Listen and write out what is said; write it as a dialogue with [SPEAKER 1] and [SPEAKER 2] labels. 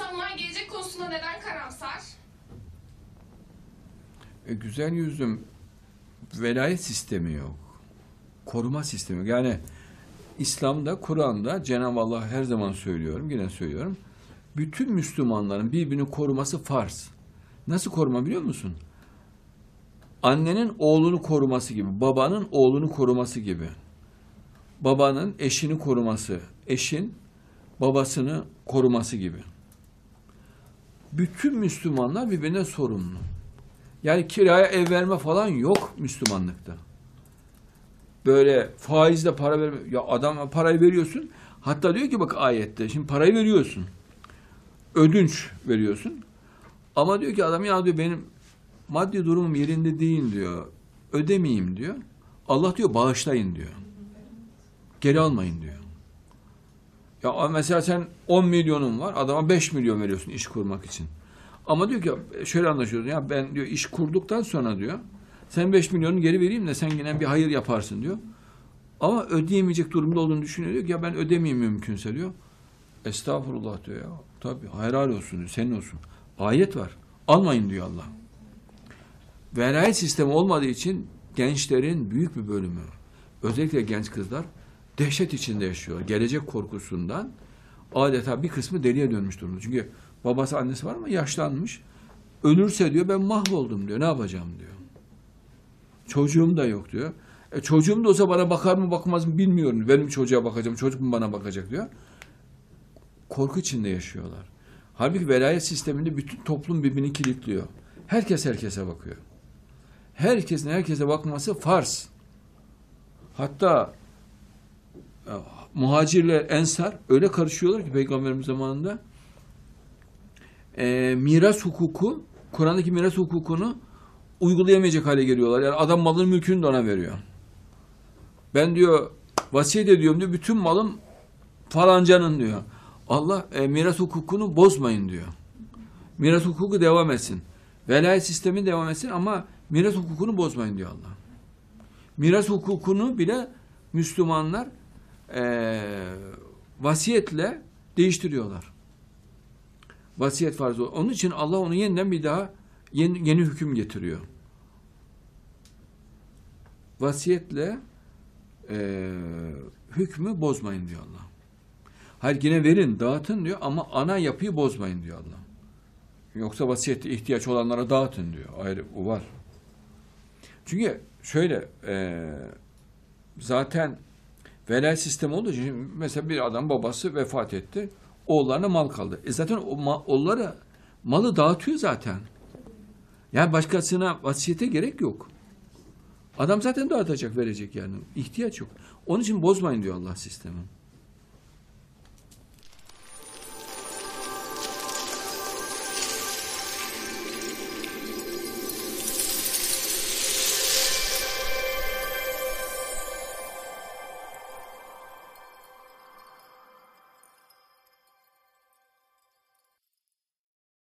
[SPEAKER 1] İnsanlar gelecek konusunda neden karamsar?
[SPEAKER 2] E, güzel yüzüm velayet sistemi yok. Koruma sistemi. Yani İslam'da, Kur'an'da Cenab-ı Allah her zaman söylüyorum, yine söylüyorum. Bütün Müslümanların birbirini koruması farz. Nasıl koruma biliyor musun? Annenin oğlunu koruması gibi, babanın oğlunu koruması gibi. Babanın eşini koruması, eşin babasını koruması gibi. Bütün Müslümanlar birbirine sorumlu. Yani kiraya ev verme falan yok Müslümanlıkta. Böyle faizle para verme. Ya adama parayı veriyorsun. Hatta diyor ki bak ayette. Şimdi parayı veriyorsun. Ödünç veriyorsun. Ama diyor ki adam ya diyor benim maddi durumum yerinde değil diyor. Ödemeyeyim diyor. Allah diyor bağışlayın diyor. Geri almayın diyor. Ya mesela sen 10 milyonun var. Adama 5 milyon veriyorsun iş kurmak için. Ama diyor ki şöyle anlaşıyoruz ya ben diyor iş kurduktan sonra diyor sen 5 milyonu geri vereyim de sen yine bir hayır yaparsın diyor. Ama ödeyemeyecek durumda olduğunu düşünüyor diyor ki ya ben ödemeyeyim mümkünse diyor. Estağfurullah diyor ya. Tabii helal olsun diyor senin olsun. Ayet var. Almayın diyor Allah. Velayet sistemi olmadığı için gençlerin büyük bir bölümü özellikle genç kızlar dehşet içinde yaşıyor. Gelecek korkusundan adeta bir kısmı deliye dönmüş durumda. Çünkü babası annesi var ama yaşlanmış. Ölürse diyor ben mahvoldum diyor. Ne yapacağım diyor. Çocuğum da yok diyor. E, çocuğum da olsa bana bakar mı bakmaz mı bilmiyorum. Benim çocuğa bakacağım. Çocuk mu bana bakacak diyor. Korku içinde yaşıyorlar. Halbuki velayet sisteminde bütün toplum birbirini kilitliyor. Herkes herkese bakıyor. Herkesin herkese bakması farz. Hatta e, muhacirler, ensar öyle karışıyorlar ki peygamberimiz zamanında e, miras hukuku, Kur'an'daki miras hukukunu uygulayamayacak hale geliyorlar. Yani adam malın mülkünü de ona veriyor. Ben diyor vasiyet ediyorum diyor bütün malım falancanın diyor. Allah e, miras hukukunu bozmayın diyor. Miras hukuku devam etsin. Velayet sistemi devam etsin ama miras hukukunu bozmayın diyor Allah. Miras hukukunu bile Müslümanlar e, vasiyetle değiştiriyorlar. Vasiyet farzı. Onun için Allah onu yeniden bir daha yeni, yeni hüküm getiriyor. Vasiyetle e, hükmü bozmayın diyor Allah. Hayır yine verin, dağıtın diyor ama ana yapıyı bozmayın diyor Allah. Yoksa vasiyette ihtiyaç olanlara dağıtın diyor. Ayrı o var. Çünkü şöyle e, zaten velayet sistemi olduğu için mesela bir adam babası vefat etti. Oğullarına mal kaldı. E zaten o ma, oğulları malı dağıtıyor zaten. Yani başkasına vasiyete gerek yok. Adam zaten dağıtacak, verecek yani. İhtiyaç yok. Onun için bozmayın diyor Allah sistemi.